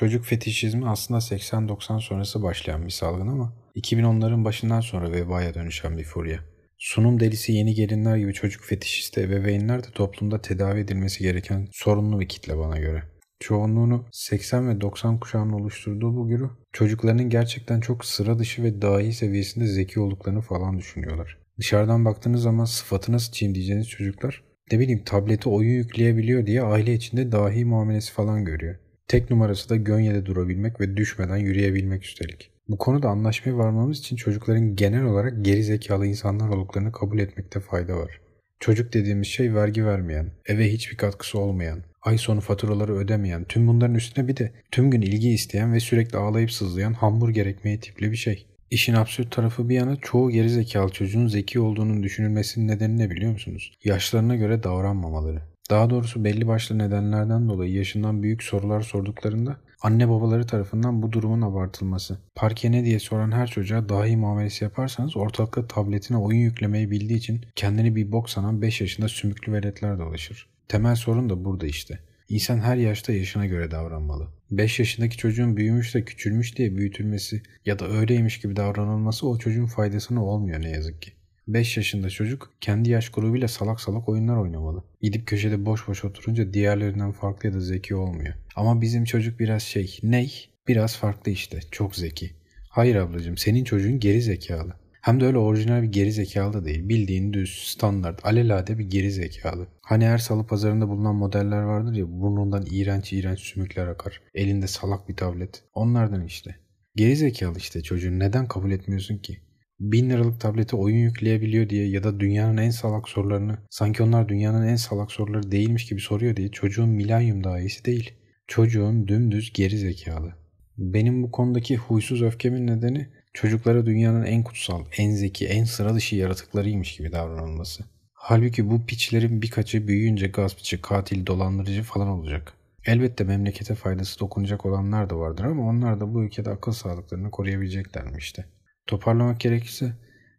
Çocuk fetişizmi aslında 80-90 sonrası başlayan bir salgın ama 2010'ların başından sonra vebaya dönüşen bir furya. Sunum delisi yeni gelinler gibi çocuk fetişisti ebeveynler de toplumda tedavi edilmesi gereken sorunlu bir kitle bana göre. Çoğunluğunu 80 ve 90 kuşağının oluşturduğu bu güruh çocuklarının gerçekten çok sıra dışı ve dahi seviyesinde zeki olduklarını falan düşünüyorlar. Dışarıdan baktığınız zaman sıfatı çiğim diyeceğiniz çocuklar ne bileyim tableti oyun yükleyebiliyor diye aile içinde dahi muamelesi falan görüyor. Tek numarası da gönyede durabilmek ve düşmeden yürüyebilmek üstelik. Bu konuda anlaşmaya varmamız için çocukların genel olarak geri zekalı insanlar olduklarını kabul etmekte fayda var. Çocuk dediğimiz şey vergi vermeyen, eve hiçbir katkısı olmayan, ay sonu faturaları ödemeyen, tüm bunların üstüne bir de tüm gün ilgi isteyen ve sürekli ağlayıp sızlayan hamburger ekmeği tipli bir şey. İşin absürt tarafı bir yana çoğu gerizekalı çocuğun zeki olduğunun düşünülmesinin nedeni ne biliyor musunuz? Yaşlarına göre davranmamaları. Daha doğrusu belli başlı nedenlerden dolayı yaşından büyük sorular sorduklarında anne babaları tarafından bu durumun abartılması. Parke ne diye soran her çocuğa dahi muamelesi yaparsanız ortalıkta tabletine oyun yüklemeyi bildiği için kendini bir bok sanan 5 yaşında sümüklü veletler dolaşır. Temel sorun da burada işte. İnsan her yaşta yaşına göre davranmalı. 5 yaşındaki çocuğun büyümüş de küçülmüş diye büyütülmesi ya da öyleymiş gibi davranılması o çocuğun faydasına olmuyor ne yazık ki. 5 yaşında çocuk kendi yaş grubuyla salak salak oyunlar oynamalı. Gidip köşede boş boş oturunca diğerlerinden farklı ya da zeki olmuyor. Ama bizim çocuk biraz şey, ney? Biraz farklı işte, çok zeki. Hayır ablacığım, senin çocuğun geri zekalı. Hem de öyle orijinal bir geri zekalı da değil. Bildiğin düz, standart, alelade bir geri zekalı. Hani her salı pazarında bulunan modeller vardır ya burnundan iğrenç iğrenç sümükler akar. Elinde salak bir tablet. Onlardan işte. Geri zekalı işte çocuğun neden kabul etmiyorsun ki? Bin liralık tablete oyun yükleyebiliyor diye ya da dünyanın en salak sorularını sanki onlar dünyanın en salak soruları değilmiş gibi soruyor diye çocuğun milenyum daha iyisi değil. Çocuğun dümdüz geri zekalı. Benim bu konudaki huysuz öfkemin nedeni çocuklara dünyanın en kutsal, en zeki, en sıra dışı yaratıklarıymış gibi davranılması. Halbuki bu piçlerin birkaçı büyüyünce gaspçı, katil, dolandırıcı falan olacak. Elbette memlekete faydası dokunacak olanlar da vardır ama onlar da bu ülkede akıl sağlıklarını koruyabilecekler mi işte. Toparlamak gerekirse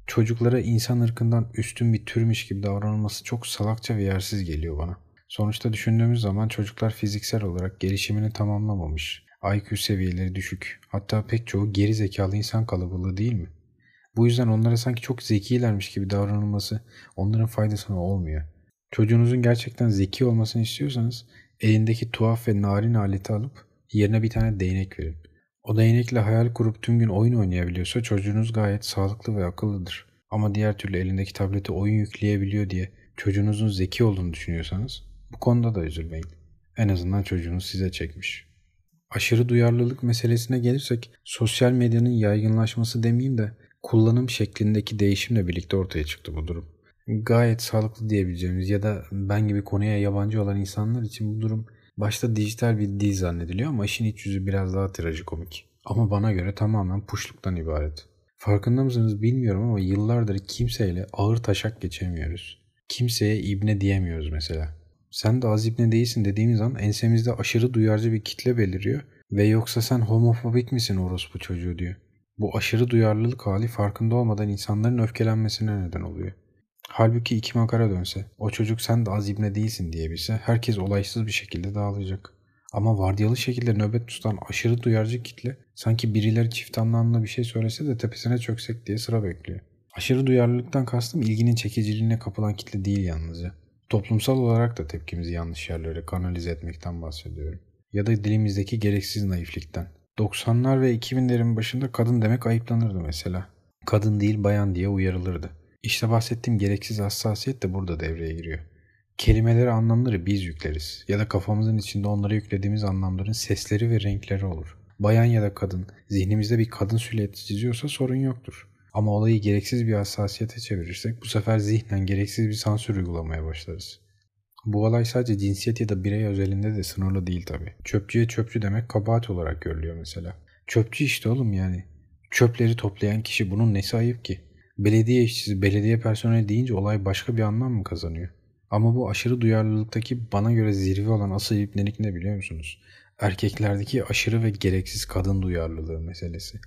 çocuklara insan ırkından üstün bir türmüş gibi davranılması çok salakça ve yersiz geliyor bana. Sonuçta düşündüğümüz zaman çocuklar fiziksel olarak gelişimini tamamlamamış. IQ seviyeleri düşük. Hatta pek çoğu geri zekalı insan kalabalığı değil mi? Bu yüzden onlara sanki çok zekilermiş gibi davranılması onların faydasına olmuyor. Çocuğunuzun gerçekten zeki olmasını istiyorsanız elindeki tuhaf ve narin aleti alıp yerine bir tane değnek verin. O değnekle hayal kurup tüm gün oyun oynayabiliyorsa çocuğunuz gayet sağlıklı ve akıllıdır. Ama diğer türlü elindeki tablete oyun yükleyebiliyor diye çocuğunuzun zeki olduğunu düşünüyorsanız bu konuda da üzülmeyin. En azından çocuğunuz size çekmiş. Aşırı duyarlılık meselesine gelirsek sosyal medyanın yaygınlaşması demeyeyim de kullanım şeklindeki değişimle birlikte ortaya çıktı bu durum. Gayet sağlıklı diyebileceğimiz ya da ben gibi konuya yabancı olan insanlar için bu durum başta dijital bir dil zannediliyor ama işin iç yüzü biraz daha trajikomik. Ama bana göre tamamen puşluktan ibaret. Farkında mısınız bilmiyorum ama yıllardır kimseyle ağır taşak geçemiyoruz. Kimseye ibne diyemiyoruz mesela. Sen de az ibne değilsin dediğimiz an ensemizde aşırı duyarcı bir kitle beliriyor ve yoksa sen homofobik misin orospu çocuğu diyor. Bu aşırı duyarlılık hali farkında olmadan insanların öfkelenmesine neden oluyor. Halbuki iki makara dönse, o çocuk sen de az ibne değilsin diyebilse herkes olaysız bir şekilde dağılacak. Ama vardiyalı şekilde nöbet tutan aşırı duyarcı kitle sanki birileri çift anlamlı bir şey söylese de tepesine çöksek diye sıra bekliyor. Aşırı duyarlılıktan kastım ilginin çekiciliğine kapılan kitle değil yalnızca. Toplumsal olarak da tepkimizi yanlış yerlere kanalize etmekten bahsediyorum. Ya da dilimizdeki gereksiz naiflikten. 90'lar ve 2000'lerin başında kadın demek ayıplanırdı mesela. Kadın değil bayan diye uyarılırdı. İşte bahsettiğim gereksiz hassasiyet de burada devreye giriyor. Kelimeleri anlamları biz yükleriz ya da kafamızın içinde onlara yüklediğimiz anlamların sesleri ve renkleri olur. Bayan ya da kadın zihnimizde bir kadın silüeti çiziyorsa sorun yoktur. Ama olayı gereksiz bir hassasiyete çevirirsek bu sefer zihnen gereksiz bir sansür uygulamaya başlarız. Bu olay sadece cinsiyet ya da birey özelinde de sınırlı değil tabi. Çöpçüye çöpçü demek kabahat olarak görülüyor mesela. Çöpçü işte oğlum yani. Çöpleri toplayan kişi bunun nesi ayıp ki? Belediye işçisi, belediye personeli deyince olay başka bir anlam mı kazanıyor? Ama bu aşırı duyarlılıktaki bana göre zirve olan asıl ipnelik ne biliyor musunuz? Erkeklerdeki aşırı ve gereksiz kadın duyarlılığı meselesi.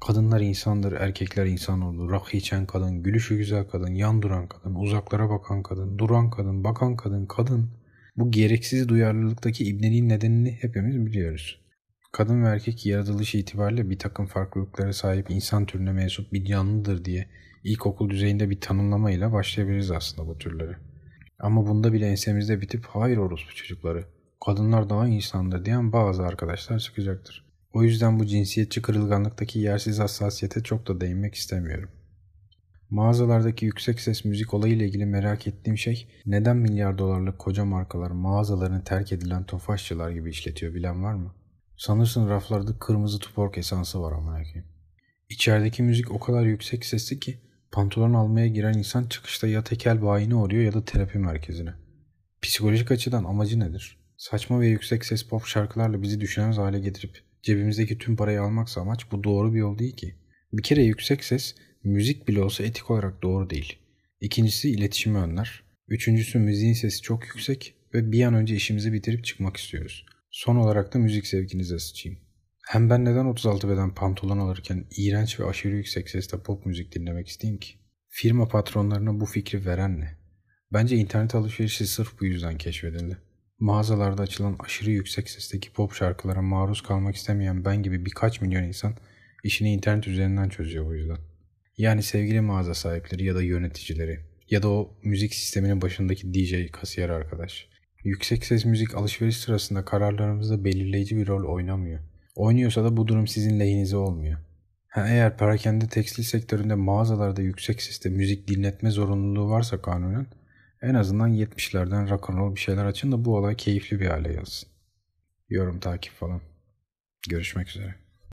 Kadınlar insandır, erkekler insan olur. Rakı içen kadın, gülüşü güzel kadın, yan duran kadın, uzaklara bakan kadın, duran kadın, bakan kadın, kadın. Bu gereksiz duyarlılıktaki ibneliğin nedenini hepimiz biliyoruz. Kadın ve erkek yaratılış itibariyle bir takım farklılıklara sahip insan türüne mensup bir canlıdır diye ilkokul düzeyinde bir tanımlamayla başlayabiliriz aslında bu türleri. Ama bunda bile ensemizde bitip hayır orospu çocukları, kadınlar daha insandır diyen bazı arkadaşlar çıkacaktır. O yüzden bu cinsiyetçi kırılganlıktaki yersiz hassasiyete çok da değinmek istemiyorum. Mağazalardaki yüksek ses müzik olayıyla ilgili merak ettiğim şey neden milyar dolarlık koca markalar mağazalarını terk edilen tofaşçılar gibi işletiyor bilen var mı? Sanırsın raflarda kırmızı tupork esansı var ama koyayım. İçerideki müzik o kadar yüksek sesli ki pantolon almaya giren insan çıkışta ya tekel bayine uğruyor ya da terapi merkezine. Psikolojik açıdan amacı nedir? Saçma ve yüksek ses pop şarkılarla bizi düşünemez hale getirip cebimizdeki tüm parayı almaksa amaç bu doğru bir yol değil ki. Bir kere yüksek ses müzik bile olsa etik olarak doğru değil. İkincisi iletişimi önler. Üçüncüsü müziğin sesi çok yüksek ve bir an önce işimizi bitirip çıkmak istiyoruz. Son olarak da müzik zevkinize sıçayım. Hem ben neden 36 beden pantolon alırken iğrenç ve aşırı yüksek sesle pop müzik dinlemek isteyeyim ki? Firma patronlarına bu fikri veren ne? Bence internet alışverişi sırf bu yüzden keşfedildi. Mağazalarda açılan aşırı yüksek sesteki pop şarkılara maruz kalmak istemeyen ben gibi birkaç milyon insan işini internet üzerinden çözüyor bu yüzden. Yani sevgili mağaza sahipleri ya da yöneticileri ya da o müzik sisteminin başındaki DJ kasiyer arkadaş. Yüksek ses müzik alışveriş sırasında kararlarımızda belirleyici bir rol oynamıyor. Oynuyorsa da bu durum sizin lehinize olmuyor. Ha, eğer perakende tekstil sektöründe mağazalarda yüksek sesle müzik dinletme zorunluluğu varsa kanunen en azından 70'lerden rock'n'roll bir şeyler açın da bu olay keyifli bir hale gelsin. Yorum takip falan. Görüşmek üzere.